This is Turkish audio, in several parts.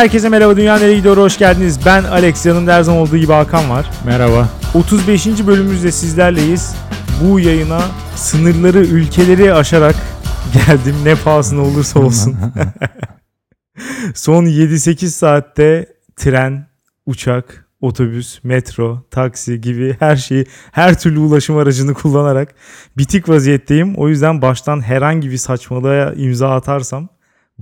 herkese merhaba Dünya Nereye Gidiyor hoş geldiniz. Ben Alex yanımda her zaman olduğu gibi Hakan var. Merhaba. 35. bölümümüzde sizlerleyiz. Bu yayına sınırları, ülkeleri aşarak geldim ne pahasına olursa olsun. Son 7-8 saatte tren, uçak, otobüs, metro, taksi gibi her şeyi, her türlü ulaşım aracını kullanarak bitik vaziyetteyim. O yüzden baştan herhangi bir saçmalığa imza atarsam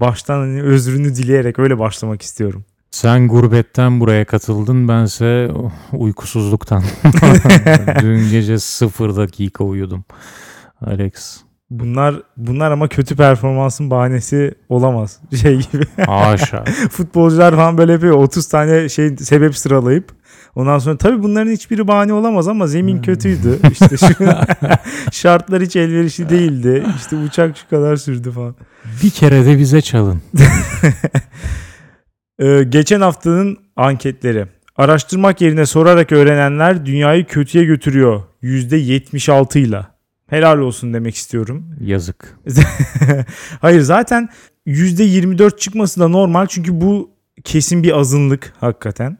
baştan hani özrünü dileyerek öyle başlamak istiyorum. Sen gurbetten buraya katıldın. Bense uykusuzluktan. Dün gece sıfır dakika uyudum. Alex. Bunlar bunlar ama kötü performansın bahanesi olamaz. Şey gibi. Haşa. Futbolcular falan böyle yapıyor. 30 tane şey sebep sıralayıp ondan sonra tabii bunların hiçbiri bahane olamaz ama zemin Hmm. kötüydü. İşte şu şartlar hiç elverişli değildi. İşte uçak şu kadar sürdü falan. Bir kere de bize çalın. Ee, geçen haftanın anketleri. Araştırmak yerine sorarak öğrenenler dünyayı kötüye götürüyor. %76 ile. Helal olsun demek istiyorum. Yazık. Hayır zaten %24 çıkması da normal çünkü bu kesin bir azınlık hakikaten.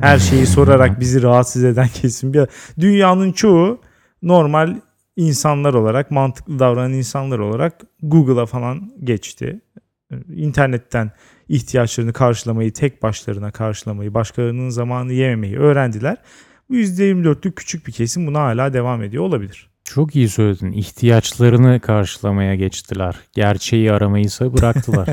Her şeyi sorarak bizi rahatsız eden kesin bir dünyanın çoğu normal insanlar olarak mantıklı davranan insanlar olarak Google'a falan geçti. İnternetten ihtiyaçlarını karşılamayı, tek başlarına karşılamayı, başkalarının zamanını yememeyi öğrendiler. Bu %24'lük küçük bir kesim buna hala devam ediyor olabilir. Çok iyi söyledin. İhtiyaçlarını karşılamaya geçtiler. Gerçeği aramayı ise bıraktılar.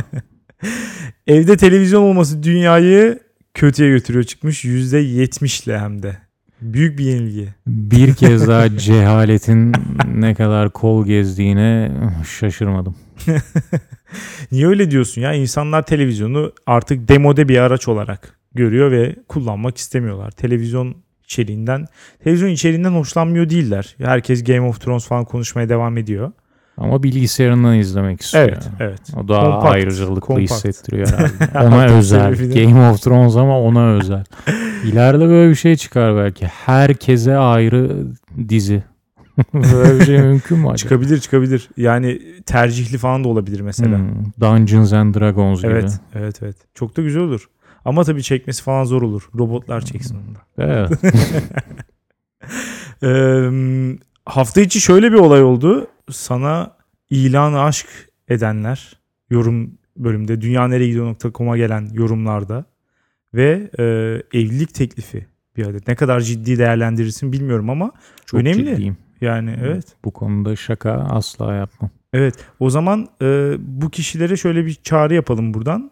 Evde televizyon olması dünyayı kötüye götürüyor çıkmış %70 ile hem de. Büyük bir yenilgi. Bir kez daha cehaletin ne kadar kol gezdiğine şaşırmadım. Niye öyle diyorsun ya? İnsanlar televizyonu artık demode bir araç olarak görüyor ve kullanmak istemiyorlar. Televizyon içeriğinden, televizyon içeriğinden hoşlanmıyor değiller. Herkes Game of Thrones falan konuşmaya devam ediyor. Ama bilgisayarından izlemek istiyor. Evet, evet. O daha Kompakt, ayrıcalıklı kompakt. hissettiriyor herhalde. Ona özel. Game of Thrones ama ona özel. İleride böyle bir şey çıkar belki. Herkese ayrı dizi. böyle bir şey mümkün mü acaba? Çıkabilir, çıkabilir. Yani tercihli falan da olabilir mesela. Hmm, Dungeons and Dragons gibi. Evet, evet, evet. Çok da güzel olur. Ama tabii çekmesi falan zor olur. Robotlar çeksin onu da. Evet. Ee, hafta içi şöyle bir olay oldu. Sana ilanı aşk edenler yorum bölümde dünyanereyegidiyor.com'a gelen yorumlarda ve e, evlilik teklifi bir adet. Ne kadar ciddi değerlendirirsin bilmiyorum ama Çok Önemli. ciddiyim. yani evet. Bu konuda şaka asla yapmam. Evet o zaman e, bu kişilere şöyle bir çağrı yapalım buradan.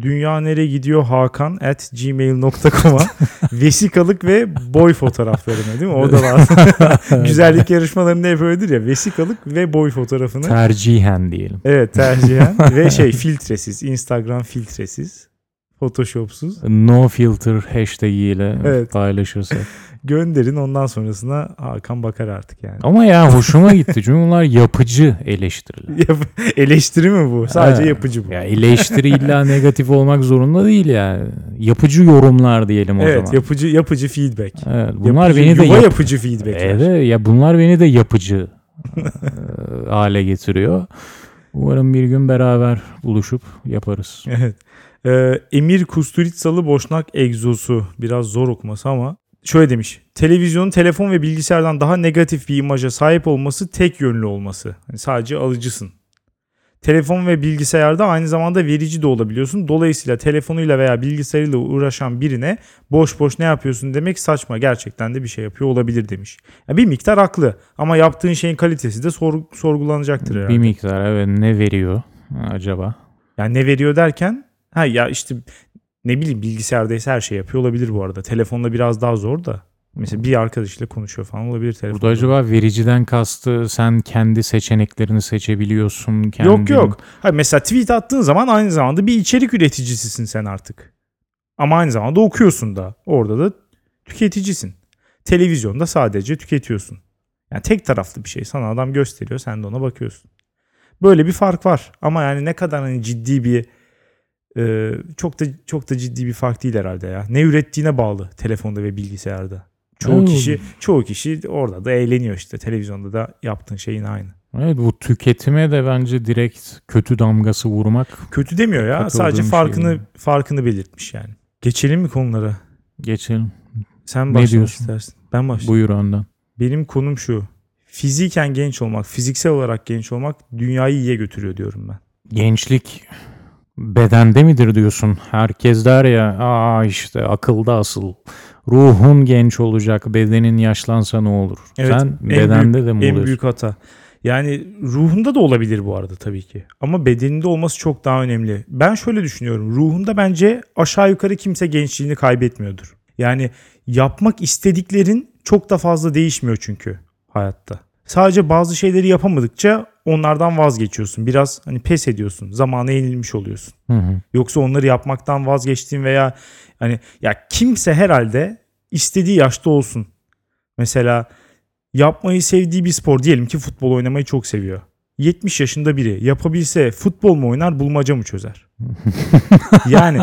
Dünya nereye gidiyor Hakan at gmail.com'a vesikalık ve boy fotoğraflarını değil mi? O da var. Güzellik yarışmalarında hep öyledir ya. Vesikalık ve boy fotoğrafını. Tercihen diyelim. evet tercihen. ve şey filtresiz. Instagram filtresiz. Photoshop'suz. No filter hashtag ile Evet. paylaşırsak. Gönderin ondan sonrasına Hakan bakar artık yani. Ama ya hoşuma gitti çünkü bunlar yapıcı eleştiriler. Yap- Eleştiri mi bu? Sadece Ha. yapıcı bu. Ya eleştiri illa negatif olmak zorunda değil yani. Yapıcı yorumlar diyelim o evet zaman. yapıcı yapıcı feedback. Evet, bunlar Yapıcı, beni de yap- yapıcı feedbackler. Evet, ya bunlar beni de yapıcı e, hale getiriyor. Umarım bir gün beraber buluşup yaparız. Evet. Ee, Emir Kusturitsalı Boşnak egzosu. Biraz zor okuması ama şöyle demiş. Televizyonun telefon ve bilgisayardan daha negatif bir imaja sahip olması tek yönlü olması. Yani sadece alıcısın. Telefon ve bilgisayarda aynı zamanda verici de olabiliyorsun. Dolayısıyla telefonuyla veya bilgisayarıyla uğraşan birine boş boş ne yapıyorsun demek saçma. Gerçekten de bir şey yapıyor olabilir demiş. Ya bir miktar haklı ama yaptığın şeyin kalitesi de sor- sorgulanacaktır herhalde. Bir miktar evet ne veriyor acaba? Yani ne veriyor derken ha ya işte ne bileyim bilgisayardaysa her şey yapıyor olabilir bu arada. Telefonda biraz daha zor da. Mesela bir arkadaşıyla konuşuyor falan olabilir telefonda. Burada acaba vericiden kastı sen kendi seçeneklerini seçebiliyorsun. Kendin... Yok yok. Hayır, mesela tweet attığın zaman aynı zamanda bir içerik üreticisisin sen artık. Ama aynı zamanda okuyorsun da. Orada da tüketicisin. Televizyonda sadece tüketiyorsun. Yani tek taraflı bir şey. Sana adam gösteriyor sen de ona bakıyorsun. Böyle bir fark var. Ama yani ne kadar hani ciddi bir e, çok da çok da ciddi bir fark değil herhalde ya. Ne ürettiğine bağlı telefonda ve bilgisayarda. Çoğu Oo. kişi çoğu kişi orada da eğleniyor işte. Televizyonda da yaptığın şeyin aynı. Evet bu tüketime de bence direkt kötü damgası vurmak. Kötü demiyor ya. Sadece şey farkını yani. farkını belirtmiş yani. Geçelim mi konulara? Geçelim. Sen diyorsun? istersin. Ben başlayayım. Buyur önden. Benim konum şu. Fiziken genç olmak, fiziksel olarak genç olmak dünyayı iyiye götürüyor diyorum ben. Gençlik bedende midir diyorsun? Herkes der ya aa işte akılda asıl. Ruhun genç olacak, bedenin yaşlansa ne olur? Evet, Sen en bedende büyük- de mi En oluyorsun? büyük hata. Yani ruhunda da olabilir bu arada tabii ki. Ama bedeninde olması çok daha önemli. Ben şöyle düşünüyorum. Ruhunda bence aşağı yukarı kimse gençliğini kaybetmiyordur. Yani yapmak istediklerin çok da fazla değişmiyor çünkü hayatta. Sadece bazı şeyleri yapamadıkça onlardan vazgeçiyorsun. Biraz hani pes ediyorsun. Zamana yenilmiş oluyorsun. Hı hı. Yoksa onları yapmaktan vazgeçtiğin veya hani ya kimse herhalde istediği yaşta olsun. Mesela yapmayı sevdiği bir spor diyelim ki futbol oynamayı çok seviyor. 70 yaşında biri yapabilse futbol mu oynar bulmaca mı çözer? yani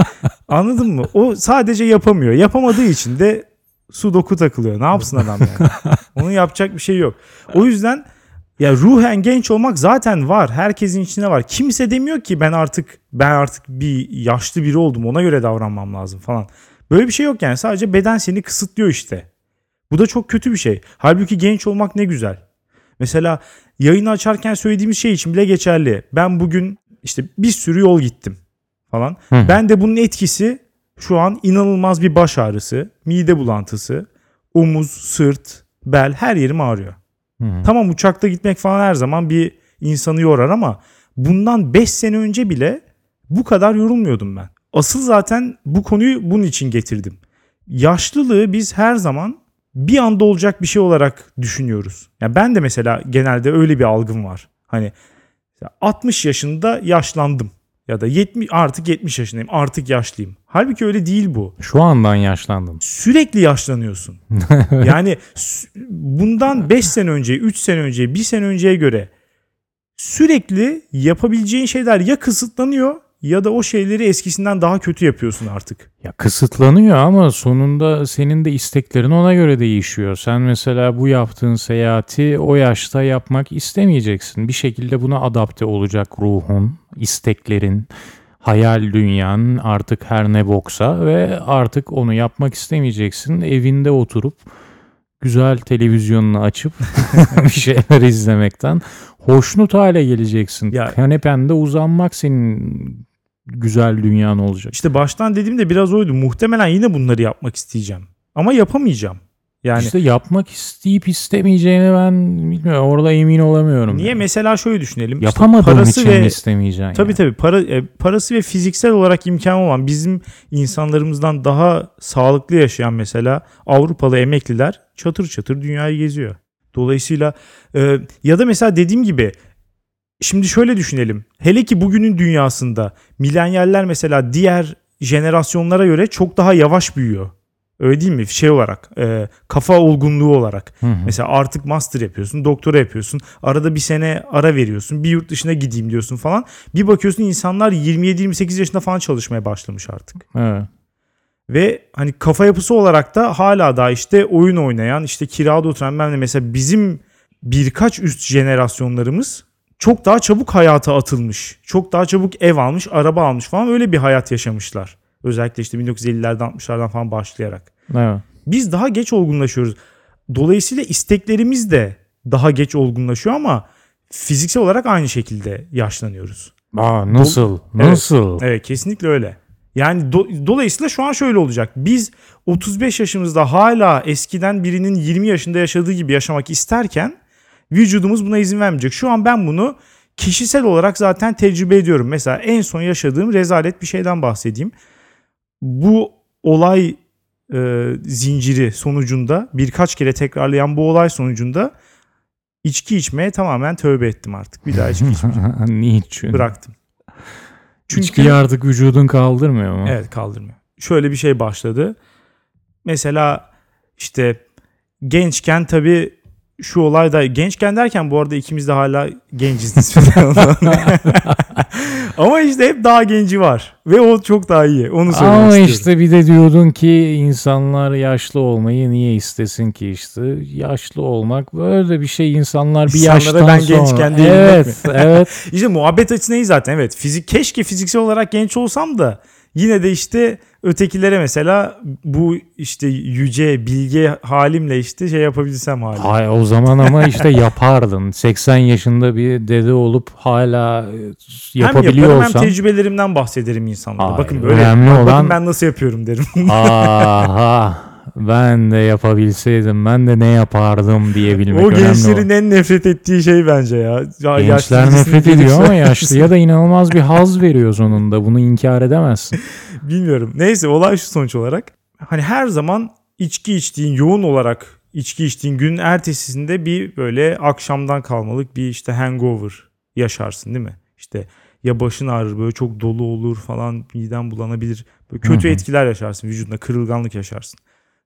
anladın mı? O sadece yapamıyor. Yapamadığı için de sudoku takılıyor. Ne yapsın adam yani? Onun yapacak bir şey yok. O yüzden ya ruhen genç olmak zaten var. Herkesin içinde var. Kimse demiyor ki ben artık ben artık bir yaşlı biri oldum. Ona göre davranmam lazım falan. Böyle bir şey yok yani. Sadece beden seni kısıtlıyor işte. Bu da çok kötü bir şey. Halbuki genç olmak ne güzel. Mesela yayını açarken söylediğimiz şey için bile geçerli. Ben bugün işte bir sürü yol gittim falan. Hı. Ben de bunun etkisi şu an inanılmaz bir baş ağrısı, mide bulantısı, omuz, sırt, bel her yerim ağrıyor. Hı. Tamam uçakta gitmek falan her zaman bir insanı yorar ama bundan 5 sene önce bile bu kadar yorulmuyordum ben. Asıl zaten bu konuyu bunun için getirdim. Yaşlılığı biz her zaman bir anda olacak bir şey olarak düşünüyoruz. Ya ben de mesela genelde öyle bir algım var. Hani 60 yaşında yaşlandım ya da 70 artık 70 yaşındayım. Artık yaşlıyım. Halbuki öyle değil bu. Şu andan yaşlandın. Sürekli yaşlanıyorsun. yani bundan 5 sene önce, 3 sene önce, 1 sene önceye göre sürekli yapabileceğin şeyler ya kısıtlanıyor ya da o şeyleri eskisinden daha kötü yapıyorsun artık. Ya kısıtlanıyor ama sonunda senin de isteklerin ona göre değişiyor. Sen mesela bu yaptığın seyahati o yaşta yapmak istemeyeceksin. Bir şekilde buna adapte olacak ruhun, isteklerin, hayal dünyan artık her ne boksa ve artık onu yapmak istemeyeceksin. Evinde oturup güzel televizyonunu açıp bir şeyler izlemekten hoşnut hale geleceksin. Ya- Kanepende uzanmak senin güzel dünyan olacak. İşte baştan dediğimde biraz oydu. Muhtemelen yine bunları yapmak isteyeceğim. Ama yapamayacağım. Yani İşte yapmak isteyip istemeyeceğini ben bilmiyorum. Orada emin olamıyorum. niye yani. mesela şöyle düşünelim. İşte Yapamadığın parası için ve mi istemeyeceksin? Tabii yani? tabii para, e, parası ve fiziksel olarak imkanı olan bizim insanlarımızdan daha sağlıklı yaşayan mesela Avrupalı emekliler çatır çatır dünyayı geziyor. Dolayısıyla e, ya da mesela dediğim gibi şimdi şöyle düşünelim. Hele ki bugünün dünyasında milenyaller mesela diğer jenerasyonlara göre çok daha yavaş büyüyor. Öyle değil mi? Şey olarak, e, kafa olgunluğu olarak. Hı hı. Mesela artık master yapıyorsun, doktora yapıyorsun. Arada bir sene ara veriyorsun. Bir yurt dışına gideyim diyorsun falan. Bir bakıyorsun insanlar 27-28 yaşında falan çalışmaya başlamış artık. Evet. Ve hani kafa yapısı olarak da hala da işte oyun oynayan, işte kirada oturan ben de mesela bizim birkaç üst jenerasyonlarımız çok daha çabuk hayata atılmış. Çok daha çabuk ev almış, araba almış falan öyle bir hayat yaşamışlar. Özellikle işte 1950'lerden 60'lardan falan başlayarak. evet. Biz daha geç olgunlaşıyoruz. Dolayısıyla isteklerimiz de daha geç olgunlaşıyor ama fiziksel olarak aynı şekilde yaşlanıyoruz. Aa, nasıl? Nasıl? Evet kesinlikle öyle. Yani do- dolayısıyla şu an şöyle olacak. Biz 35 yaşımızda hala eskiden birinin 20 yaşında yaşadığı gibi yaşamak isterken vücudumuz buna izin vermeyecek. Şu an ben bunu kişisel olarak zaten tecrübe ediyorum. Mesela en son yaşadığım rezalet bir şeyden bahsedeyim. Bu olay e, zinciri sonucunda birkaç kere tekrarlayan bu olay sonucunda içki içmeye tamamen tövbe ettim artık. Bir daha içki içmeyeceğim. Niçin? Bıraktım. Çünkü İçkiyi artık vücudun kaldırmıyor mu? Evet kaldırmıyor. Şöyle bir şey başladı. Mesela işte gençken tabii şu olay da gençken derken bu arada ikimiz de hala genciz nispeten. Ama işte hep daha genci var. Ve o çok daha iyi. Onu söylemek Ama istiyorum. işte bir de diyordun ki insanlar yaşlı olmayı niye istesin ki işte yaşlı olmak böyle bir şey insanlar bir İnsanlara yaştan ben sonra. gençken değilim evet evet İşte muhabbet açısından iyi zaten evet. Fizik keşke fiziksel olarak genç olsam da yine de işte ötekilere mesela bu işte yüce bilge halimle işte şey yapabilsem halim. Hay o zaman ama işte yapardın 80 yaşında bir dede olup hala e, hem yaparım hem tecrübelerimden bahsederim insanlara. Hayır, bakın böyle önemli bak- bakın olan- ben nasıl yapıyorum derim. aha ben de yapabilseydim ben de ne yapardım diyebilmek o önemli gençlerin olan. en nefret ettiği şey bence ya. ya Gençler nefret ediyor ama yaşlıya da inanılmaz bir haz veriyor sonunda. Bunu inkar edemezsin. Bilmiyorum. Neyse olay şu sonuç olarak. Hani her zaman içki içtiğin yoğun olarak içki içtiğin günün ertesinde bir böyle akşamdan kalmalık bir işte hangover yaşarsın değil mi? İşte ya başın ağrır böyle çok dolu olur falan miden bulanabilir. Böyle kötü Hı hı. etkiler yaşarsın vücudunda kırılganlık yaşarsın.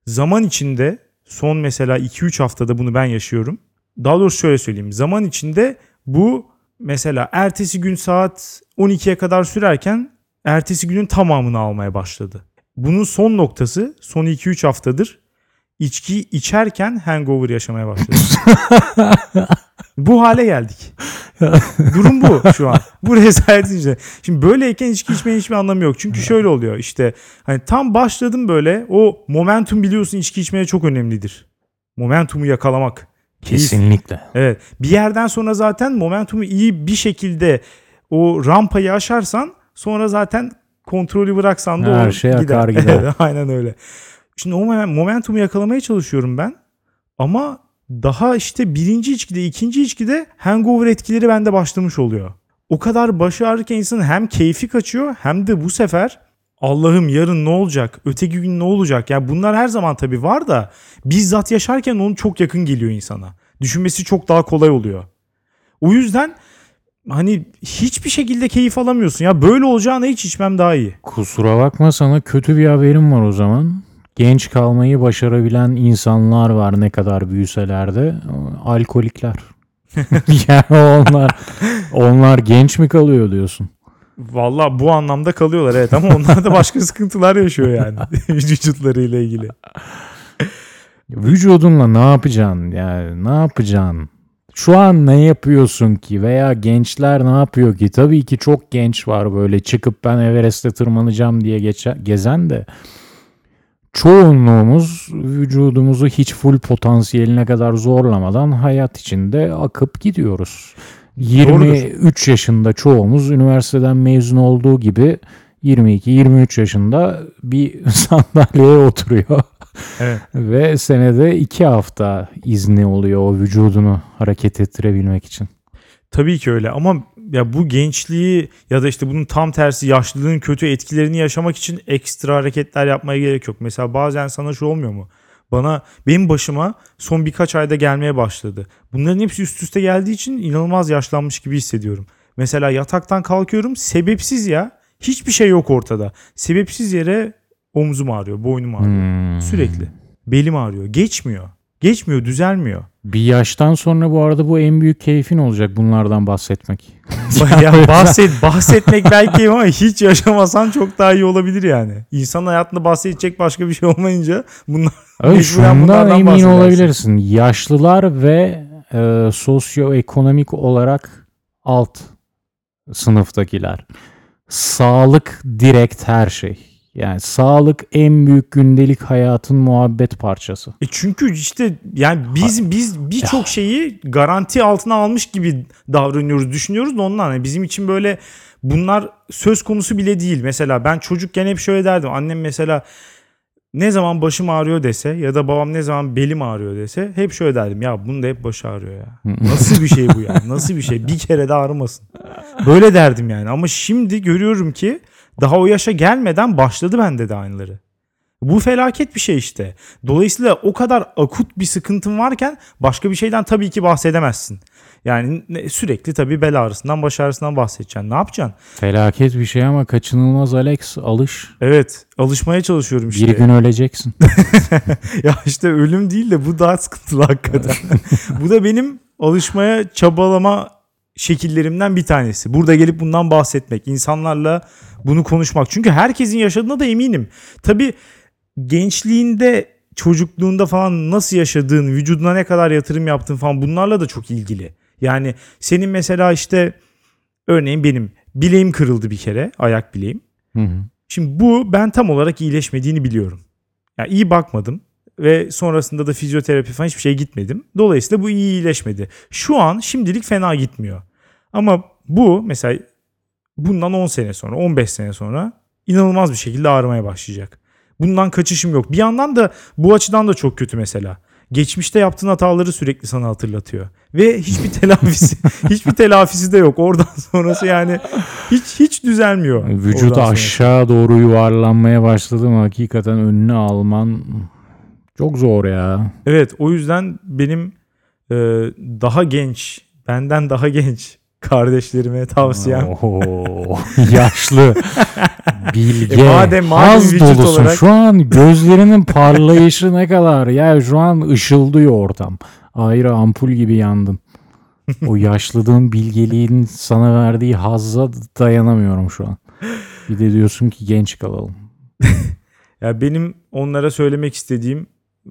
Zaman içinde son mesela 2-3 haftada bunu ben yaşıyorum. Daha doğrusu şöyle söyleyeyim. Zaman içinde bu mesela ertesi gün saat 12'ye kadar sürerken ertesi günün tamamını almaya başladı. Bunun son noktası son 2-3 haftadır içki içerken hangover yaşamaya başladı. bu hale geldik. Durum bu şu an. Bu rezaletin içinde. Şimdi böyleyken içki içmenin hiçbir anlamı yok. Çünkü şöyle oluyor işte hani tam başladım böyle o momentum biliyorsun içki içmeye çok önemlidir. Momentumu yakalamak. Keyif. Kesinlikle. Evet. Bir yerden sonra zaten momentumu iyi bir şekilde o rampayı aşarsan sonra zaten kontrolü bıraksan da Her o şey akar gider. Evet, aynen öyle. Şimdi o momen- momentumu yakalamaya çalışıyorum ben. Ama daha işte birinci içkide, ikinci içkide hangover etkileri bende başlamış oluyor. O kadar başı ağrırken insanın hem keyfi kaçıyor hem de bu sefer Allah'ım yarın ne olacak? Öteki gün ne olacak? Yani bunlar her zaman tabii var da bizzat yaşarken onun çok yakın geliyor insana. Düşünmesi çok daha kolay oluyor. O yüzden hani hiçbir şekilde keyif alamıyorsun. Ya böyle olacağına hiç içmem daha iyi. Kusura bakma sana kötü bir haberim var o zaman. Genç kalmayı başarabilen insanlar var ne kadar büyüseler de. Alkolikler. yani onlar onlar genç mi kalıyor diyorsun? Valla bu anlamda kalıyorlar evet ama onlar da başka sıkıntılar yaşıyor yani vücutlarıyla ilgili. Vücudunla ne yapacaksın? Yani ne yapacaksın? Şu an ne yapıyorsun ki? Veya gençler ne yapıyor ki? Tabii ki çok genç var böyle çıkıp ben Everest'e tırmanacağım diye geçe- gezen de çoğunluğumuz vücudumuzu hiç full potansiyeline kadar zorlamadan hayat içinde akıp gidiyoruz. 23 yaşında çoğumuz üniversiteden mezun olduğu gibi 22-23 yaşında bir sandalyeye oturuyor. Evet. Ve senede iki hafta izni oluyor o vücudunu hareket ettirebilmek için. Tabii ki öyle ama ya bu gençliği ya da işte bunun tam tersi yaşlılığın kötü etkilerini yaşamak için ekstra hareketler yapmaya gerek yok. Mesela bazen sana şu olmuyor mu? Bana benim başıma son birkaç ayda gelmeye başladı. Bunların hepsi üst üste geldiği için inanılmaz yaşlanmış gibi hissediyorum. Mesela yataktan kalkıyorum sebepsiz ya. Hiçbir şey yok ortada. Sebepsiz yere omzum ağrıyor, boynum ağrıyor. Hmm. Sürekli. Belim ağrıyor. Geçmiyor. Geçmiyor, düzelmiyor. Bir yaştan sonra bu arada bu en büyük keyfin olacak bunlardan bahsetmek. ya bahset, bahsetmek belki ama hiç yaşamasan çok daha iyi olabilir yani. İnsan hayatında bahsedecek başka bir şey olmayınca bunlar Mecburen şundan emin olabilirsin. Yaşlılar ve e, sosyoekonomik olarak alt sınıftakiler. Sağlık direkt her şey. Yani sağlık en büyük gündelik hayatın muhabbet parçası. E çünkü işte yani biz biz birçok şeyi garanti altına almış gibi davranıyoruz, düşünüyoruz da ondan. Yani bizim için böyle bunlar söz konusu bile değil. Mesela ben çocukken hep şöyle derdim. Annem mesela ne zaman başım ağrıyor dese ya da babam ne zaman belim ağrıyor dese hep şöyle derdim. Ya bunun da hep başı ağrıyor ya. Nasıl bir şey bu ya? Nasıl bir şey? Bir kere de ağrımasın. Böyle derdim yani. Ama şimdi görüyorum ki daha o yaşa gelmeden başladı bende de aynıları. Bu felaket bir şey işte. Dolayısıyla o kadar akut bir sıkıntın varken başka bir şeyden tabii ki bahsedemezsin. Yani sürekli tabii bel ağrısından baş ağrısından bahsedeceksin. Ne yapacaksın? Felaket bir şey ama kaçınılmaz Alex. Alış. Evet alışmaya çalışıyorum işte. Bir gün öleceksin. ya işte ölüm değil de bu daha sıkıntılı hakikaten. bu da benim alışmaya çabalama şekillerimden bir tanesi. Burada gelip bundan bahsetmek, insanlarla bunu konuşmak. Çünkü herkesin yaşadığına da eminim. Tabii gençliğinde, çocukluğunda falan nasıl yaşadığın, vücuduna ne kadar yatırım yaptığın falan bunlarla da çok ilgili. Yani senin mesela işte örneğin benim bileğim kırıldı bir kere, ayak bileğim. Hı hı. Şimdi bu ben tam olarak iyileşmediğini biliyorum. Yani iyi bakmadım ve sonrasında da fizyoterapi falan hiçbir şey gitmedim. Dolayısıyla bu iyi iyileşmedi. Şu an şimdilik fena gitmiyor. Ama bu mesela bundan 10 sene sonra 15 sene sonra inanılmaz bir şekilde ağrımaya başlayacak. Bundan kaçışım yok. Bir yandan da bu açıdan da çok kötü mesela. Geçmişte yaptığın hataları sürekli sana hatırlatıyor. Ve hiçbir telafisi hiçbir telafisi de yok. Oradan sonrası yani hiç hiç düzelmiyor. Sonrası. aşağı doğru yuvarlanmaya başladı mı hakikaten önünü alman çok zor ya. Evet o yüzden benim e, daha genç, benden daha genç kardeşlerime tavsiyem. Oo, yaşlı, bilge, E madem- madem haz dolusun. olarak- Şu an gözlerinin parlayışı ne kadar? Ya şu an ışıldıyor ortam. Ayrı ampul gibi yandın. O yaşlılığın, bilgeliğin sana verdiği hazza dayanamıyorum şu an. Bir de diyorsun ki genç kalalım. Ya benim onlara söylemek istediğim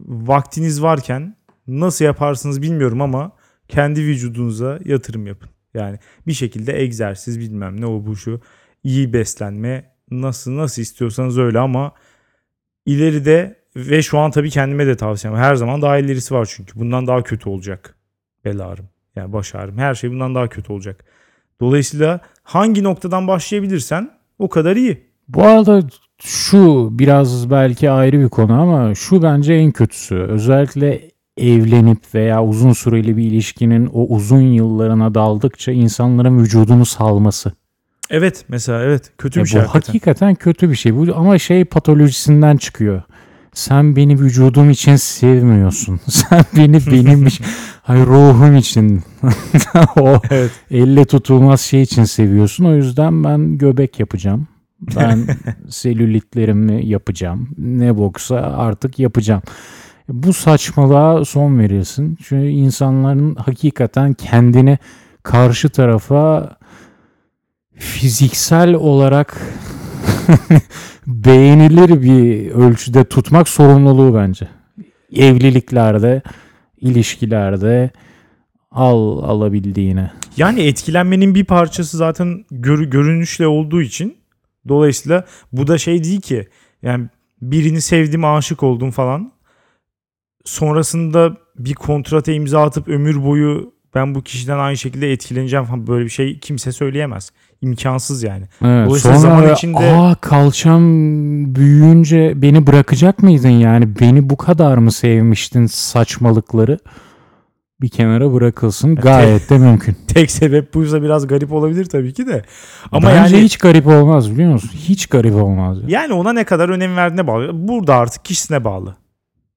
vaktiniz varken nasıl yaparsınız bilmiyorum ama kendi vücudunuza yatırım yapın. Yani bir şekilde egzersiz bilmem ne o bu şu iyi beslenme nasıl nasıl istiyorsanız öyle ama ileride ve şu an tabii kendime de tavsiyem her zaman daha ilerisi var çünkü bundan daha kötü olacak bel ağrım yani baş ağrım her şey bundan daha kötü olacak. Dolayısıyla hangi noktadan başlayabilirsen o kadar iyi. Bu arada şu biraz belki ayrı bir konu ama şu bence en kötüsü. Özellikle evlenip veya uzun süreli bir ilişkinin o uzun yıllarına daldıkça insanların vücudunu salması. Evet mesela evet kötü E bir şey bu hakikaten. hakikaten kötü bir şey. Bu ama şey patolojisinden çıkıyor. Sen beni vücudum için sevmiyorsun. Sen beni benim için, hayır ruhum için. o Evet. elle tutulmaz şey için seviyorsun. O yüzden ben göbek yapacağım. Ben selülitlerimi yapacağım. Ne boksa artık yapacağım. Bu saçmalığa son verilsin. Çünkü insanların hakikaten kendini karşı tarafa fiziksel olarak beğenilir bir ölçüde tutmak sorumluluğu bence. Evliliklerde, ilişkilerde al alabildiğine. Yani etkilenmenin bir parçası zaten gör- görünüşle olduğu için dolayısıyla bu da şey değil ki yani birini sevdim aşık oldum falan sonrasında bir kontrata imza atıp ömür boyu ben bu kişiden aynı şekilde etkileneceğim falan böyle bir şey kimse söyleyemez. İmkansız yani. Evet, Dolayısıyla sonra zaman içinde- aa kalçam büyüyünce beni bırakacak mıydın yani beni bu kadar mı sevmiştin saçmalıkları bir kenara bırakılsın gayet de mümkün. Tek sebep buysa biraz garip olabilir tabii ki de. Ama Bence yani hiç garip olmaz biliyor musun? Hiç garip olmaz. yani ona ne kadar önem verdiğine bağlı. Burada artık kişisine bağlı.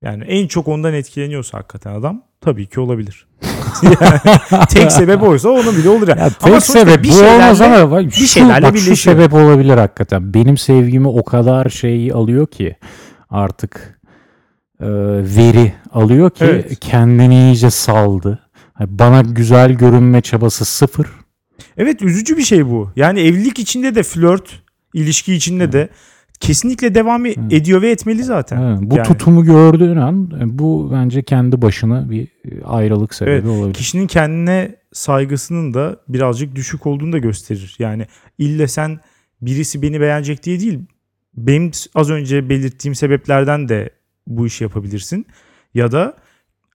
Yani en çok ondan etkileniyorsa hakikaten adam tabii ki olabilir. Yani tek sebep oysa onun bile olur ya. Ya Ama tek sonuçta sebep bir bu olmaz ama bak, şu, şeylerle bak şu birleşiyor. sebep olabilir hakikaten. Benim sevgimi o kadar şey alıyor ki artık e, veri alıyor ki Evet. kendini iyice saldı. Hani Bana güzel görünme çabası sıfır. Evet üzücü bir şey bu. Yani evlilik içinde de flört, ilişki içinde de kesinlikle devam e- ediyor ve etmeli zaten. Evet, bu Yani tutumu gördüğün an e, bu bence kendi başına bir e, ayrılık sebebi Evet, olabilir. kişinin kendine saygısının da birazcık düşük olduğunu da gösterir. Yani ille sen birisi beni beğenecek diye değil. Benim az önce belirttiğim sebeplerden de bu işi yapabilirsin. Ya da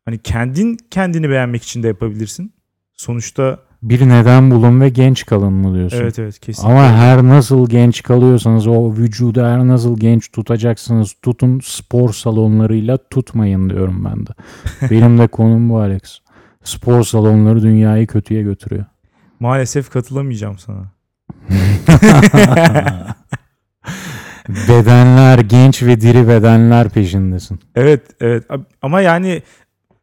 hani kendin kendini beğenmek için de yapabilirsin. Sonuçta Bir neden bulun ve genç kalın mı diyorsun? evet evet kesinlikle. Ama her nasıl genç kalıyorsanız o vücudu her nasıl genç tutacaksınız tutun spor salonlarıyla tutmayın diyorum ben de. Benim de konum bu Alex. Spor salonları dünyayı kötüye götürüyor. Maalesef katılamayacağım sana. Bedenler genç ve diri bedenler peşindesin. Evet evet ama yani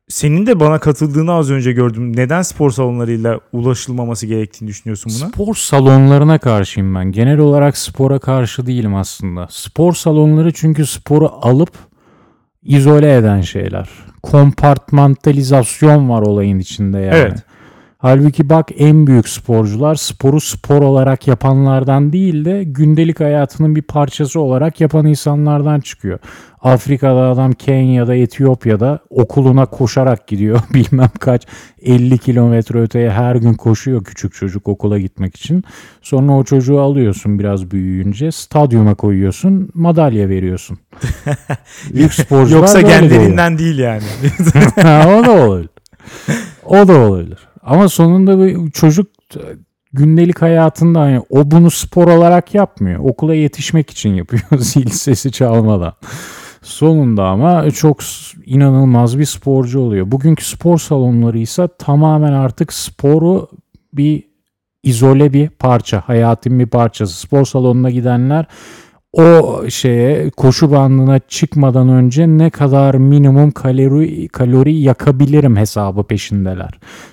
senin de bana katıldığını az önce gördüm. Neden spor salonlarıyla ulaşılmaması gerektiğini düşünüyorsun buna? Spor salonlarına karşıyım ben. Genel olarak spora karşı değilim aslında. Spor salonları çünkü sporu alıp izole eden şeyler. Kompartmantalizasyon var olayın içinde yani. Evet. Halbuki bak en büyük sporcular sporu spor olarak yapanlardan değil de gündelik hayatının bir parçası olarak yapan insanlardan çıkıyor. Afrika'da adam Kenya'da, Etiyopya'da okuluna koşarak gidiyor. Bilmem kaç 50 kilometre öteye her gün koşuyor küçük çocuk okula gitmek için. Sonra o çocuğu alıyorsun biraz büyüyünce stadyuma koyuyorsun madalya veriyorsun. Büyük sporcular Yoksa genlerinden değil yani. o da olabilir. O da olabilir. Ama sonunda bu çocuk gündelik hayatında hani o bunu spor olarak yapmıyor. Okula yetişmek için yapıyor zil sesi çalmadan. Sonunda ama çok inanılmaz bir sporcu oluyor. Bugünkü spor salonları ise tamamen artık sporu bir izole bir parça, hayatın bir parçası. Spor salonuna gidenler o şeye koşu bandına çıkmadan önce ne kadar minimum kalori kalori yakabilirim hesabı peşindeler.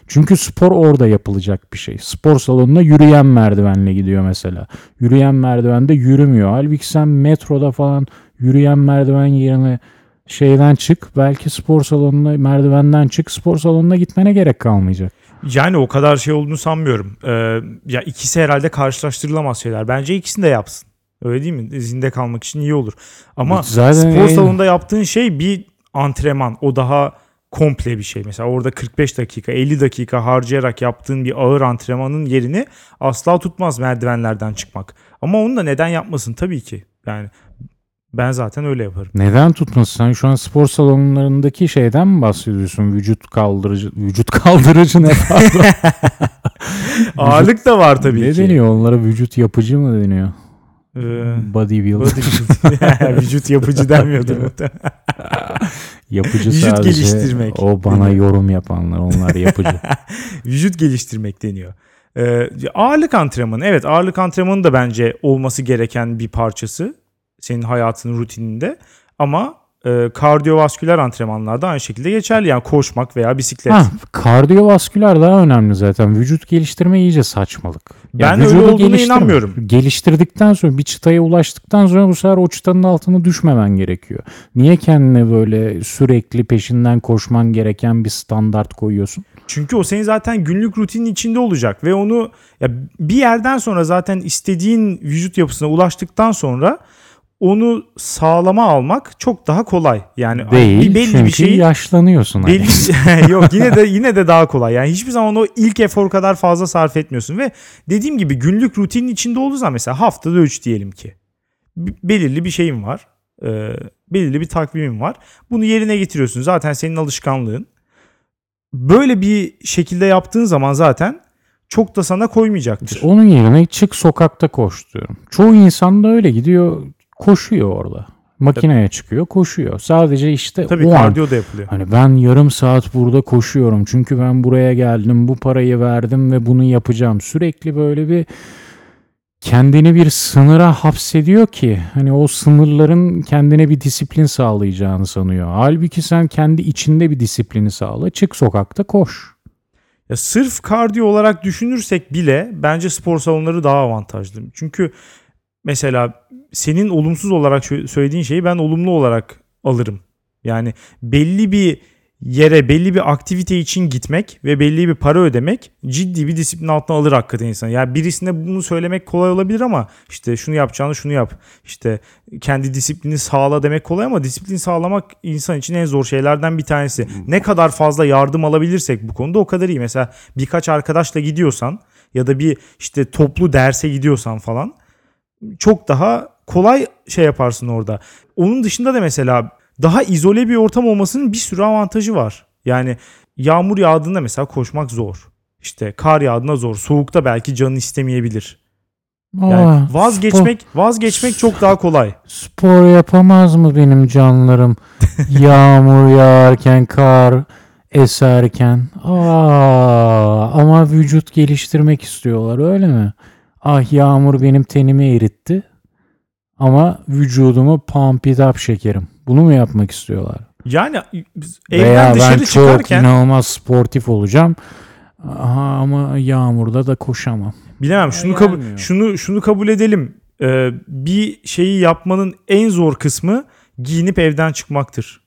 Çünkü spor orada yapılacak bir şey. Spor salonuna yürüyen merdivenle gidiyor mesela. Yürüyen merdivende yürümüyor. Halbuki sen metroda falan yürüyen merdiven yerine şeyden çık. Belki spor salonuna merdivenden çık. Spor salonuna gitmene gerek kalmayacak. Yani o kadar şey olduğunu sanmıyorum. Ee, ya ikisi herhalde karşılaştırılamaz şeyler. Bence ikisini de yapsın. Öyle değil mi? Zinde kalmak için iyi olur. Ama Zaten spor salonunda yaptığın şey bir antrenman. O daha komple bir şey. Mesela orada 45 dakika, 50 dakika harcayarak yaptığın bir ağır antrenmanın yerini asla tutmaz merdivenlerden çıkmak. Ama onu da neden yapmasın tabii ki. Yani ben zaten öyle yaparım. Neden tutmasın? Sen şu an spor salonlarındaki şeyden mi bahsediyorsun? Vücut kaldırıcı, vücut kaldırıcı ne pardon? Ağırlık da var tabii ne ki. deniyor? Onlara vücut yapıcı mı deniyor? Ee, Bodybuilder. body- vücut yapıcı denmiyordur muhtemelen. Yapıcı Vücut sadece geliştirmek o bana deniyor. yorum yapanlar onlar yapıcı. vücut geliştirmek deniyor. Ee, ağırlık antrenmanı. Evet ağırlık antrenmanı da bence olması gereken bir parçası. Senin hayatının rutininde. Ama e, kardiyovasküler antrenmanlarda aynı şekilde geçerli. Yani koşmak veya bisiklet. ha, kardiyovasküler daha önemli zaten. Vücut geliştirme iyice saçmalık. Ya Ben öyle olduğuna inanmıyorum. Geliştirdikten sonra bir çıtaya ulaştıktan sonra bu sefer o çıtanın altına düşmemen gerekiyor. Niye kendine böyle sürekli peşinden koşman gereken bir standart koyuyorsun? Çünkü o senin zaten günlük rutinin içinde olacak ve onu ya bir yerden sonra zaten istediğin vücut yapısına ulaştıktan sonra onu sağlama almak çok daha kolay. Yani Değil bir belli çünkü bir şeyi yaşlanıyorsun. hani. Belli yok yine de yine de daha kolay. Yani hiçbir zaman o ilk efor kadar fazla sarf etmiyorsun ve dediğim gibi günlük rutinin içinde olduğu zaman mesela haftada 3 diyelim ki. Belirli bir şeyin var. Ee, belirli bir takvimin var. Bunu yerine getiriyorsun. Zaten senin alışkanlığın. Böyle bir şekilde yaptığın zaman zaten çok da sana koymayacaktır. Onun yerine çık sokakta koş diyorum. Çoğu insan da öyle gidiyor koşuyor orada. Makineye çıkıyor koşuyor. Sadece işte Tabii o an. kardiyo da yapılıyor. Hani ben yarım saat burada koşuyorum. Çünkü ben buraya geldim, bu parayı verdim ve bunu yapacağım. Sürekli böyle bir kendini bir sınıra hapsediyor ki hani o sınırların kendine bir disiplin sağlayacağını sanıyor. Halbuki sen kendi içinde bir disiplini sağla. Çık sokakta koş. Ya sırf kardiyo olarak düşünürsek bile bence spor salonları daha avantajlı. Çünkü mesela senin olumsuz olarak söylediğin şeyi ben olumlu olarak alırım. Yani belli bir yere belli bir aktivite için gitmek ve belli bir para ödemek ciddi bir disiplin altına alır hakikaten insan. Yani birisine bunu söylemek kolay olabilir ama işte şunu yapacağını şunu yap. İşte kendi disiplini sağla demek kolay ama disiplin sağlamak insan için en zor şeylerden bir tanesi. Ne kadar fazla yardım alabilirsek bu konuda o kadar iyi. Mesela birkaç arkadaşla gidiyorsan ya da bir işte toplu derse gidiyorsan falan çok daha kolay şey yaparsın orada. Onun dışında da mesela daha izole bir ortam olmasının bir sürü avantajı var. Yani yağmur yağdığında mesela koşmak zor. İşte kar yağdığında zor. Soğukta belki canın istemeyebilir. Yani Aa, vazgeçmek vazgeçmek çok daha kolay. Spor yapamaz mı benim canlarım? Yağmur yağarken, kar eserken. Aa, ama vücut geliştirmek istiyorlar öyle mi? Ah yağmur benim tenimi eritti. Ama vücudumu pump it up şekerim. Bunu mu yapmak istiyorlar? Yani biz Veya evden ben dışarı çok çıkarken inanılmaz sportif olacağım. Aha, ama yağmurda da koşamam. bilemem şunu kabul şunu şunu kabul edelim. Ee, bir şeyi yapmanın en zor kısmı giyinip evden çıkmaktır.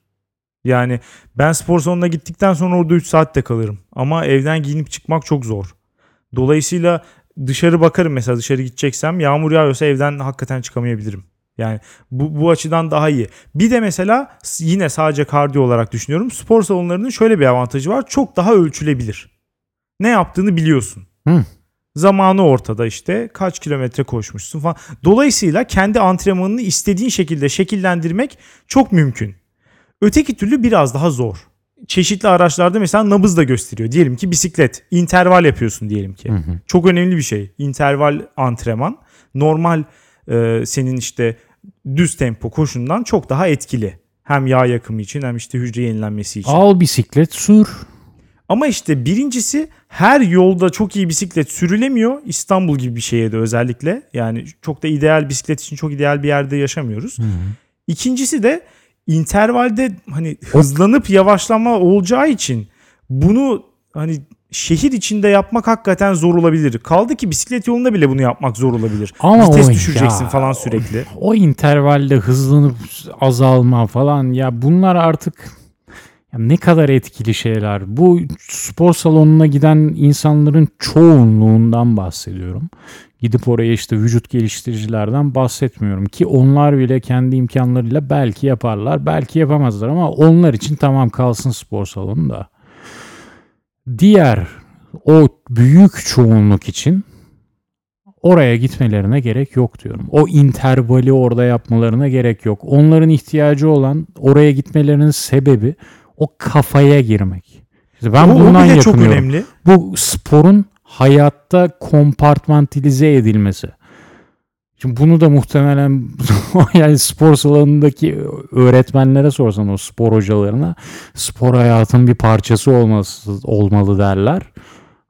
Yani ben spor salonuna gittikten sonra orada 3 saatte kalırım. Ama evden giyinip çıkmak çok zor. Dolayısıyla dışarı bakarım mesela dışarı gideceksem yağmur yağıyorsa evden hakikaten çıkamayabilirim. Yani bu, bu açıdan daha iyi. Bir de mesela yine sadece kardiyo olarak düşünüyorum. Spor salonlarının şöyle bir avantajı var. Çok daha ölçülebilir. Ne yaptığını biliyorsun. Hı. Zamanı ortada işte. Kaç kilometre koşmuşsun falan. Dolayısıyla kendi antrenmanını istediğin şekilde şekillendirmek çok mümkün. Öteki türlü biraz daha zor. Çeşitli araçlarda mesela nabız da gösteriyor. Diyelim ki bisiklet, interval yapıyorsun diyelim ki. Hı hı. Çok önemli bir şey. İnterval antrenman normal e, senin işte düz tempo koşundan çok daha etkili. Hem yağ yakımı için hem işte hücre yenilenmesi için. Al bisiklet sür. Ama işte birincisi her yolda çok iyi bisiklet sürülemiyor. İstanbul gibi bir şeye de özellikle. Yani çok da ideal bisiklet için çok ideal bir yerde yaşamıyoruz. İkincisi de intervalde hani hızlanıp yavaşlama olacağı için bunu hani şehir içinde yapmak hakikaten zor olabilir. Kaldı ki bisiklet yolunda bile bunu yapmak zor olabilir. Ama Vites o- düşüreceksin ya, falan sürekli. O intervalde hızlanıp azalma falan ya bunlar artık ya ne kadar etkili şeyler. Bu spor salonuna giden insanların çoğunluğundan bahsediyorum. Gidip oraya işte vücut geliştiricilerden bahsetmiyorum ki onlar bile kendi imkanlarıyla belki yaparlar, belki yapamazlar ama onlar için tamam kalsın spor salonu da. Diğer o büyük çoğunluk için oraya gitmelerine gerek yok diyorum. O intervali orada yapmalarına gerek yok. Onların ihtiyacı olan oraya gitmelerinin sebebi o kafaya girmek. İşte ben o, o bundan bile çok önemli. Bu sporun hayatta kompartmantilize edilmesi. Şimdi bunu da muhtemelen yani spor salonundaki öğretmenlere sorsan o spor hocalarına spor hayatın bir parçası olması olmalı derler.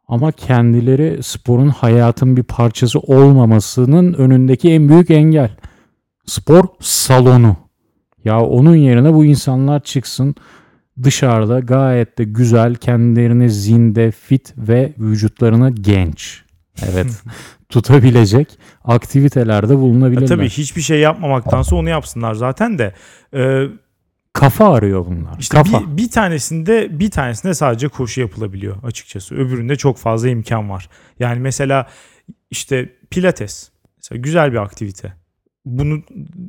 Ama kendileri sporun hayatın bir parçası olmamasının önündeki en büyük engel. Spor salonu. Ya onun yerine bu insanlar çıksın dışarıda gayet de güzel kendilerini zinde, fit ve vücutlarını genç. Evet. tutabilecek aktivitelerde bulunabilirler. Ya tabii hiçbir şey yapmamaktansa onu yapsınlar zaten de. Ee, Kafa arıyor bunlar. İşte Kafa. bir, bir tanesinde bir tanesinde sadece koşu yapılabiliyor açıkçası. Öbüründe çok fazla imkan var. Yani mesela işte pilates. Mesela güzel bir aktivite. Bunu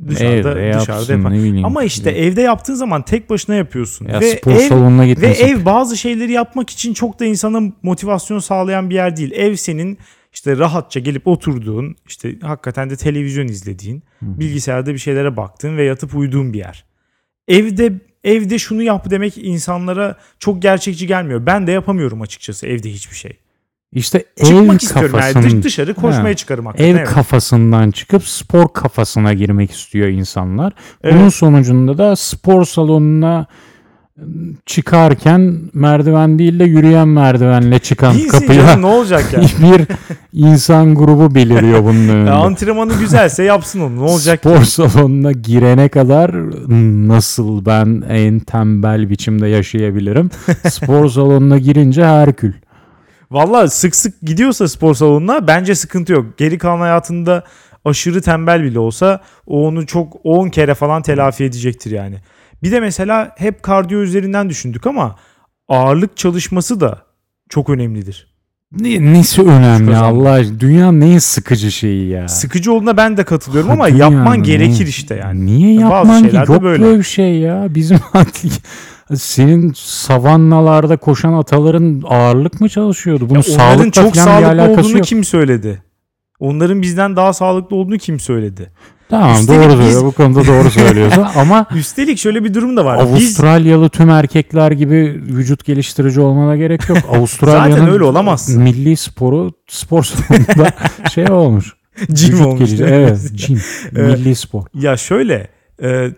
dışarıda Evde dışarıda yapsın yapar. ne bileyim. Ama işte evde yaptığın zaman tek başına yapıyorsun. ya ve spor ev salonuna ve gitmesin. ev bazı şeyleri yapmak için çok da insana motivasyon sağlayan bir yer değil. Ev senin işte rahatça gelip oturduğun, işte hakikaten de televizyon izlediğin, bilgisayarda bir şeylere baktığın ve yatıp uyuduğun bir yer. Evde evde şunu yap demek insanlara çok gerçekçi gelmiyor. Ben de yapamıyorum açıkçası evde hiçbir şey. İşte Çıkmak ev istiyorum yani dışarı koşmaya çıkarım hakikaten. ev evet. kafasından çıkıp spor kafasına girmek istiyor insanlar. Evet. Bunun sonucunda da spor salonuna çıkarken merdiven değil de yürüyen merdivenle çıkan Değilsin kapıya canım, ne olacak ya? bir insan grubu beliriyor bunun önünde. antrenmanı güzelse yapsın onu ne olacak? Spor salonuna girene kadar nasıl ben en tembel biçimde yaşayabilirim? Spor salonuna girince Herkül. Valla sık sık gidiyorsa spor salonuna bence sıkıntı yok. Geri kalan hayatında aşırı tembel bile olsa o onu çok 10 kere falan telafi edecektir yani. Bir de mesela hep kardiyo üzerinden düşündük ama ağırlık çalışması da çok önemlidir. Ne, nesi önemli. Allah aşkına? Dünya neyin sıkıcı şeyi ya? Sıkıcı olduğuna ben de katılıyorum ama Dünyanın yapman neyin- gerekir işte yani. Niye Bazı yapman ki? Yok böyle. böyle bir şey ya. Bizim senin savannalarda koşan ataların ağırlık mı çalışıyordu? Onların sağlıkla çok falan bir sağlıklı alakası olduğunu yok. kim söyledi? Onların bizden daha sağlıklı olduğunu kim söyledi? Tamam Üstelik doğru biz- söylüyor. Bu konuda doğru söylüyorsun. Ama Üstelik şöyle bir durum da var. Biz Avustralyalı tüm erkekler gibi vücut geliştirici olmana gerek yok. Avustralya'nın Zaten öyle olamazsın. milli sporu spor salonunda şey olmuş. Jim Vücut olmuş. geliştirici. Evet. Evet. Milli spor. Ya şöyle e,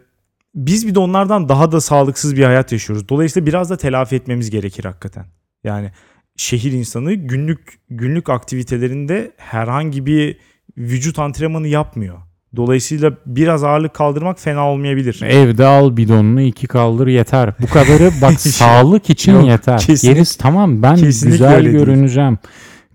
biz bir de onlardan daha da sağlıksız bir hayat yaşıyoruz. Dolayısıyla biraz da telafi etmemiz gerekir hakikaten. Yani şehir insanı günlük günlük aktivitelerinde herhangi bir vücut antrenmanı yapmıyor. Dolayısıyla biraz ağırlık kaldırmak fena olmayabilir. Evde al bidonunu iki kaldır yeter. Bu kadarı bak sağlık için Yok, yeter. kesinlikle- Gerisi tamam ben güzel öyle değil. görüneceğim.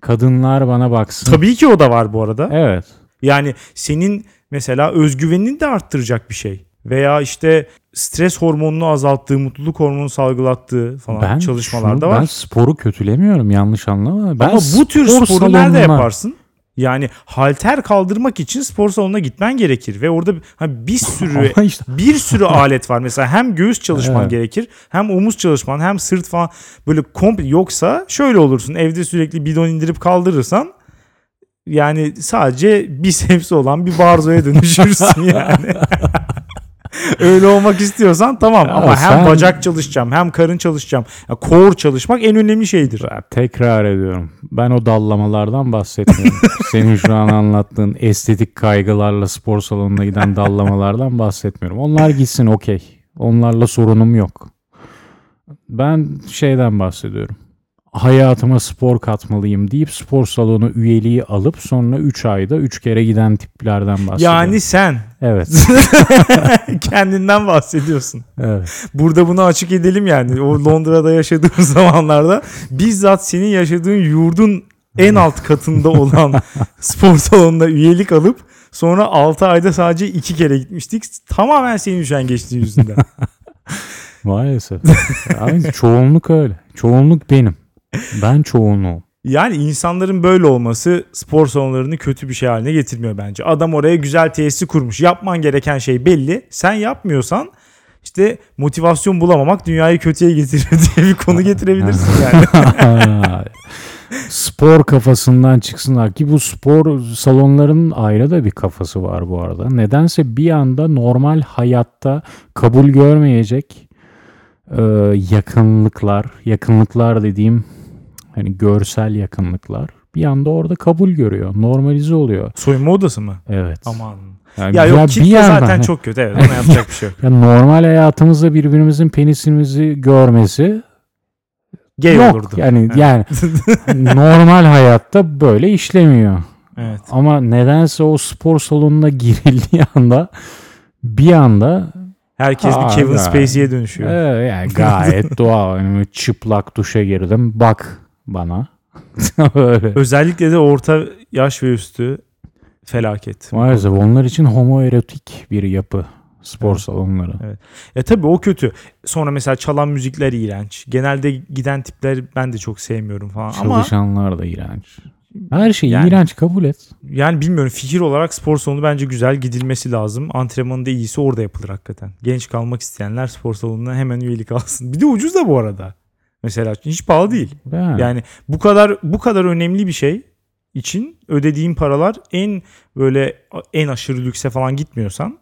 Kadınlar bana baksın. Tabii ki o da var bu arada. Evet. Yani senin mesela özgüvenini de arttıracak bir şey. Veya işte stres hormonunu azalttığı, mutluluk hormonu salgılattığı falan Ben çalışmalarda şunu- var. Ben sporu kötülemiyorum yanlış anlama. Ben Ama bu tür spor sporu nerede salonuna- yaparsın? Yani halter kaldırmak için spor salonuna gitmen gerekir ve orada hani bir sürü işte bir sürü alet var. Mesela hem göğüs çalışman Evet. gerekir, hem omuz çalışman, hem sırt falan böyle komple yoksa şöyle olursun. Evde sürekli bidon indirip kaldırırsan yani sadece bisepsi olan bir barzoya dönüşürsün yani. Öyle olmak istiyorsan tamam Ya ama hem sen- bacak çalışacağım hem karın çalışacağım. Ya core çalışmak en önemli şeydir. Ben tekrar ediyorum. Ben o dallamalardan bahsetmiyorum. Senin şu an anlattığın estetik kaygılarla spor salonuna giden dallamalardan bahsetmiyorum. Onlar gitsin okey. Onlarla sorunum yok. Ben şeyden bahsediyorum. Hayatıma spor katmalıyım deyip spor salonu üyeliği alıp sonra 3 ayda 3 kere giden tiplerden bahsediyorum. Yani sen evet. kendinden bahsediyorsun. evet. Burada bunu açık edelim yani. O Londra'da yaşadığım zamanlarda bizzat senin yaşadığın yurdun en alt katında olan spor salonuna üyelik alıp sonra 6 ayda sadece 2 kere gitmiştik. Tamamen senin üşengeçliğin yüzünden. Maalesef. Yani çoğunluk öyle. Çoğunluk benim. Ben çoğunluğum. Yani insanların böyle olması spor salonlarını kötü bir şey haline getirmiyor bence. Adam oraya güzel tesisi kurmuş. Yapman gereken şey belli. Sen yapmıyorsan işte motivasyon bulamamak dünyayı kötüye getirir diye bir konu getirebilirsin yani. spor kafasından çıksınlar ki bu spor salonlarının ayrı da bir kafası var bu arada. Nedense bir anda normal hayatta kabul görmeyecek e, yakınlıklar, yakınlıklar dediğim hani görsel yakınlıklar bir anda orada kabul görüyor, normalize oluyor. Soyunma odası mı? Evet. Aman. Yani Ya bir- yok bir kitle yandan- zaten çok kötü evet ona yapacak bir şey yok. Ya normal hayatımızda birbirimizin penisimizi görmesi Gay yok. olurdu. Yani Evet. yani normal hayatta böyle işlemiyor. Evet. Ama nedense o spor salonuna girildiği anda bir anda Herkes Aa, bir Kevin. Spacey'e dönüşüyor. e, yani gayet doğal. Yani çıplak duşa girdim. Bak bana. Öyle. Özellikle de orta yaş ve üstü felaket. Maalesef onlar için homoerotik bir yapı spor Evet. salonları. Ya tabii o kötü. Sonra mesela çalan müzikler iğrenç. Genelde giden tipler ben de çok sevmiyorum falan. Ama Çalışanlar da iğrenç. Her şey Yani- iğrenç kabul et. yani bilmiyorum fikir olarak spor salonu bence güzel gidilmesi lazım. Antrenmanı da iyisi orada yapılır hakikaten. Genç kalmak isteyenler spor salonuna hemen üyelik alsın. Bir de ucuz da bu arada. Mesela hiç pahalı değil. Yani, Yani bu kadar bu kadar önemli bir şey için ödediğin paralar en böyle en aşırı lükse falan gitmiyorsan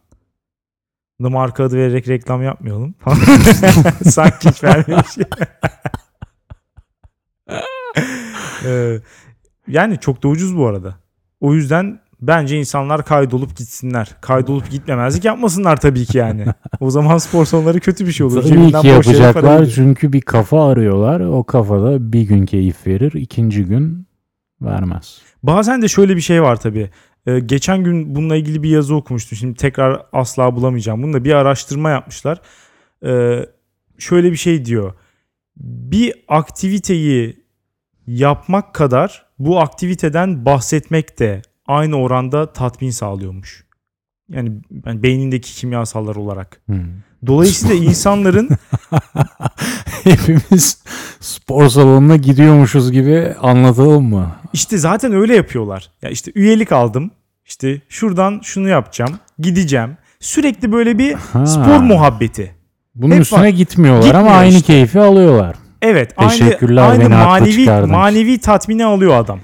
da marka adı vererek reklam yapmayalım. Sanki hiç vermemiş. Ee, yani çok da ucuz bu arada. O yüzden bence insanlar kaydolup gitsinler. Kaydolup gitmemezlik yapmasınlar tabii ki yani. O zaman spor salonları kötü bir şey olur. Tabii Cebinden ki yapacaklar çünkü bir kafa arıyorlar. O kafada bir gün keyif verir, ikinci gün vermez. Bazen de şöyle bir şey var tabii. Ee, geçen gün bununla ilgili bir yazı okumuştum. Şimdi tekrar asla bulamayacağım. Bunu da bir araştırma yapmışlar. Ee, şöyle bir şey diyor. Bir aktiviteyi yapmak kadar bu aktiviteden bahsetmek de aynı oranda tatmin sağlıyormuş. Yani, beynindeki kimyasallar olarak. Hmm. Dolayısıyla insanların Hepimiz spor salonuna gidiyormuşuz gibi anlatalım mı? İşte zaten öyle yapıyorlar. Ya işte üyelik aldım. İşte şuradan şunu yapacağım. Gideceğim. Sürekli böyle bir Ha. spor muhabbeti. Bunun Hep üstüne var. gitmiyorlar ama Gitmiyor aynı işte. keyfi alıyorlar. Evet. Aynı, aynı manevi manevi tatmini alıyor adam.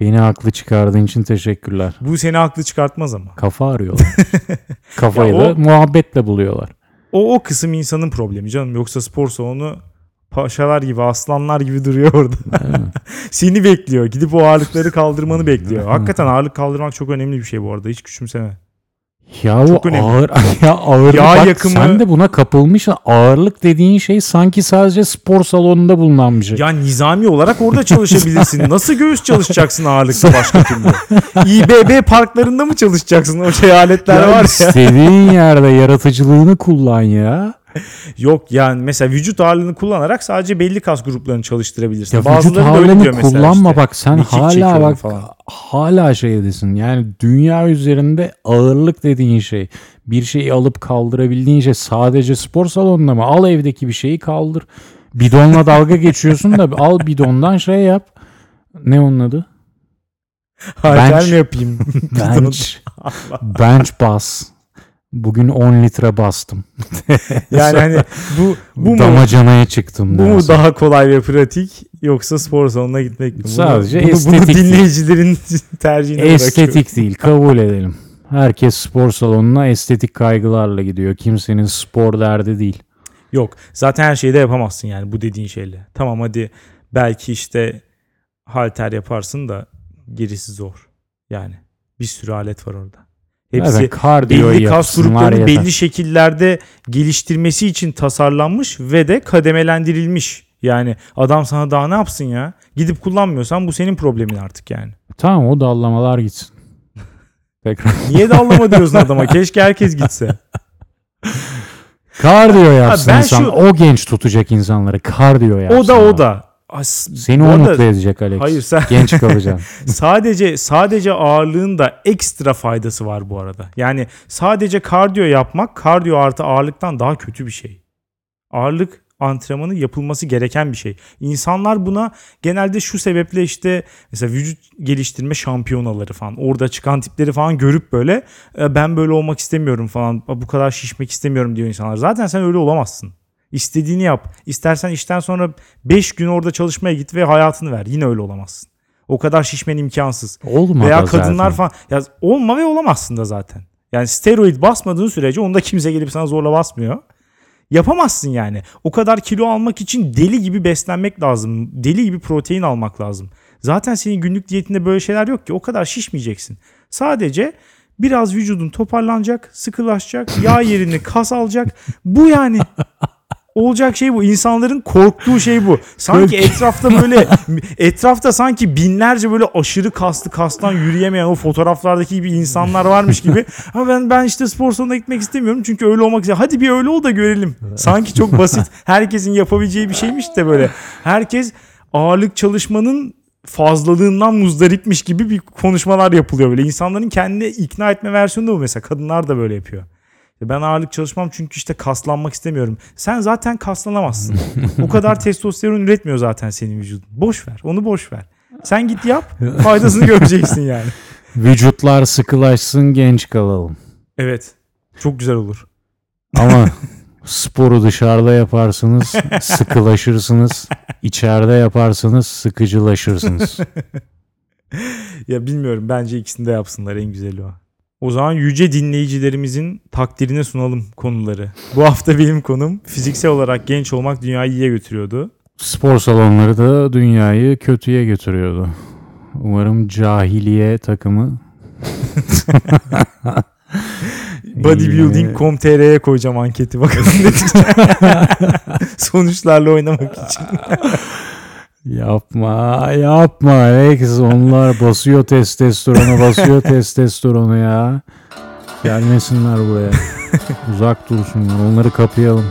Beni haklı çıkardığın için teşekkürler. Bu seni haklı çıkartmaz ama. Kafa arıyorlar. Kafayı Ya da o- muhabbetle buluyorlar. O o kısım insanın problemi canım. Yoksa spor salonu paşalar gibi, aslanlar gibi duruyor orada. Seni bekliyor. Gidip o ağırlıkları kaldırmanı bekliyor. Hakikaten ağırlık kaldırmak çok önemli bir şey bu arada. Hiç küçümseme. Ya bu Çok önemli. ağır ya ağırlık Yağ bak yakımı- sen de buna kapılmışsın. Ağırlık dediğin şey sanki sadece spor salonunda bulunan bir şey. Ya nizami olarak orada çalışabilirsin. Nasıl göğüs çalışacaksın ağırlıkta başka türlü? İBB parklarında mı çalışacaksın? O şey aletler Ya var ya. istediğin yerde yaratıcılığını kullan ya. Yok yani mesela vücut ağırlığını kullanarak sadece belli kas gruplarını çalıştırabilirsin. Ya vücut Bazıları ağırlığını kullanma işte. bak sen Mekik hala bak falan. hala şeydesin. Yani dünya üzerinde ağırlık dediğin şey bir şeyi alıp kaldırabildiğin şey sadece spor salonunda mı? Al evdeki bir şeyi kaldır. Bidonla dalga geçiyorsun da al bidondan şey yap. Ne onun adı? Bench. mi yapayım? Bench. bench bas. Bugün 10 litre bastım. yani hani bu bu mu Damacanaya çıktım. bu mu daha kolay ve pratik yoksa spor salonuna gitmek mi? Bunu- Sadece bunu, bunu estetik. dinleyicilerin tercihine bırakıyorum. Estetik değil kabul edelim. Herkes spor salonuna estetik kaygılarla gidiyor. Kimsenin spor derdi değil. Yok. Zaten her şeyi de yapamazsın yani bu dediğin şeyle. Tamam hadi belki işte halter yaparsın da gerisi zor. Yani bir sürü alet var orada. Hepsi Zaten kardiyo belli kas gruplarını belli şekillerde geliştirmesi için tasarlanmış ve de kademelendirilmiş. Yani adam sana daha ne yapsın ya? Gidip kullanmıyorsan bu senin problemin artık yani. Tamam o dallamalar gitsin. Tekrar. Niye dallama diyorsun adama? Keşke herkes gitse. Kardiyo yapsın ben insan. şu- O genç tutacak insanları. Kardiyo yapsın. O da o da. As- Seni o mutlu edecek Alex. Hayır sen Genç kalacaksın. sadece sadece ağırlığın da ekstra faydası var bu arada. Yani sadece kardiyo yapmak kardiyo artı ağırlıktan daha kötü bir şey. Ağırlık antrenmanı yapılması gereken bir şey. İnsanlar buna genelde şu sebeple işte mesela vücut geliştirme şampiyonaları falan orada çıkan tipleri falan görüp böyle "E, ben böyle olmak istemiyorum falan bu kadar şişmek istemiyorum diyor insanlar. Zaten sen öyle olamazsın. İstediğini yap. İstersen işten sonra 5 gün orada çalışmaya git ve hayatını ver. Yine öyle olamazsın. O kadar şişmen imkansız. Olma Veya kadınlar zaten. falan. Ya olma ve olamazsın da zaten. Yani steroid basmadığın sürece onda kimse gelip sana zorla basmıyor. Yapamazsın yani. O kadar kilo almak için deli gibi beslenmek lazım. Deli gibi protein almak lazım. Zaten senin günlük diyetinde böyle şeyler yok ki. O kadar şişmeyeceksin. Sadece biraz vücudun toparlanacak, sıkılaşacak, yağ yerini kas alacak. Bu yani. Olacak şey bu. İnsanların korktuğu şey bu. Sanki etrafta böyle etrafta sanki binlerce böyle aşırı kaslı kastan yürüyemeyen o fotoğraflardaki gibi insanlar varmış gibi. Ama ben ben işte spor salonuna gitmek istemiyorum çünkü öyle olmak istiyorum. Hadi bir öyle ol da görelim. Sanki çok basit. Herkesin yapabileceği bir şeymiş de böyle. Herkes ağırlık çalışmanın fazlalığından muzdaripmiş gibi bir konuşmalar yapılıyor böyle. İnsanların kendini ikna etme versiyonu da bu mesela. Kadınlar da böyle yapıyor. Ben ağırlık çalışmam çünkü işte kaslanmak istemiyorum. Sen zaten kaslanamazsın. o kadar testosteron üretmiyor zaten senin vücudun. Boş ver. Onu boş ver. Sen git yap. Faydasını göreceksin yani. Vücutlar sıkılaşsın genç kalalım. Evet. Çok güzel olur. Ama sporu dışarıda yaparsınız sıkılaşırsınız. İçeride yaparsanız sıkıcılaşırsınız. Ya bilmiyorum. Bence ikisini de yapsınlar. En güzeli o. O zaman yüce dinleyicilerimizin takdirine sunalım konuları. Bu hafta benim konum fiziksel olarak genç olmak dünyayı iyiye götürüyordu. Spor salonları da dünyayı kötüye götürüyordu. Umarım cahiliye takımı Bodybuilding.com.tr'ye koyacağım anketi bakalım. Sonuçlarla oynamak için. Yapma yapma Alex onlar basıyor testosteronu basıyor testosteronu ya. Gelmesinler buraya. Uzak dursunlar onları kapayalım.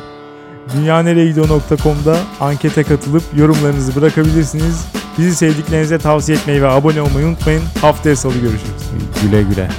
Dünyanereyegidiyor.com'da ankete katılıp yorumlarınızı bırakabilirsiniz. Bizi sevdiklerinize tavsiye etmeyi ve abone olmayı unutmayın. Haftaya salı görüşürüz. Güle güle.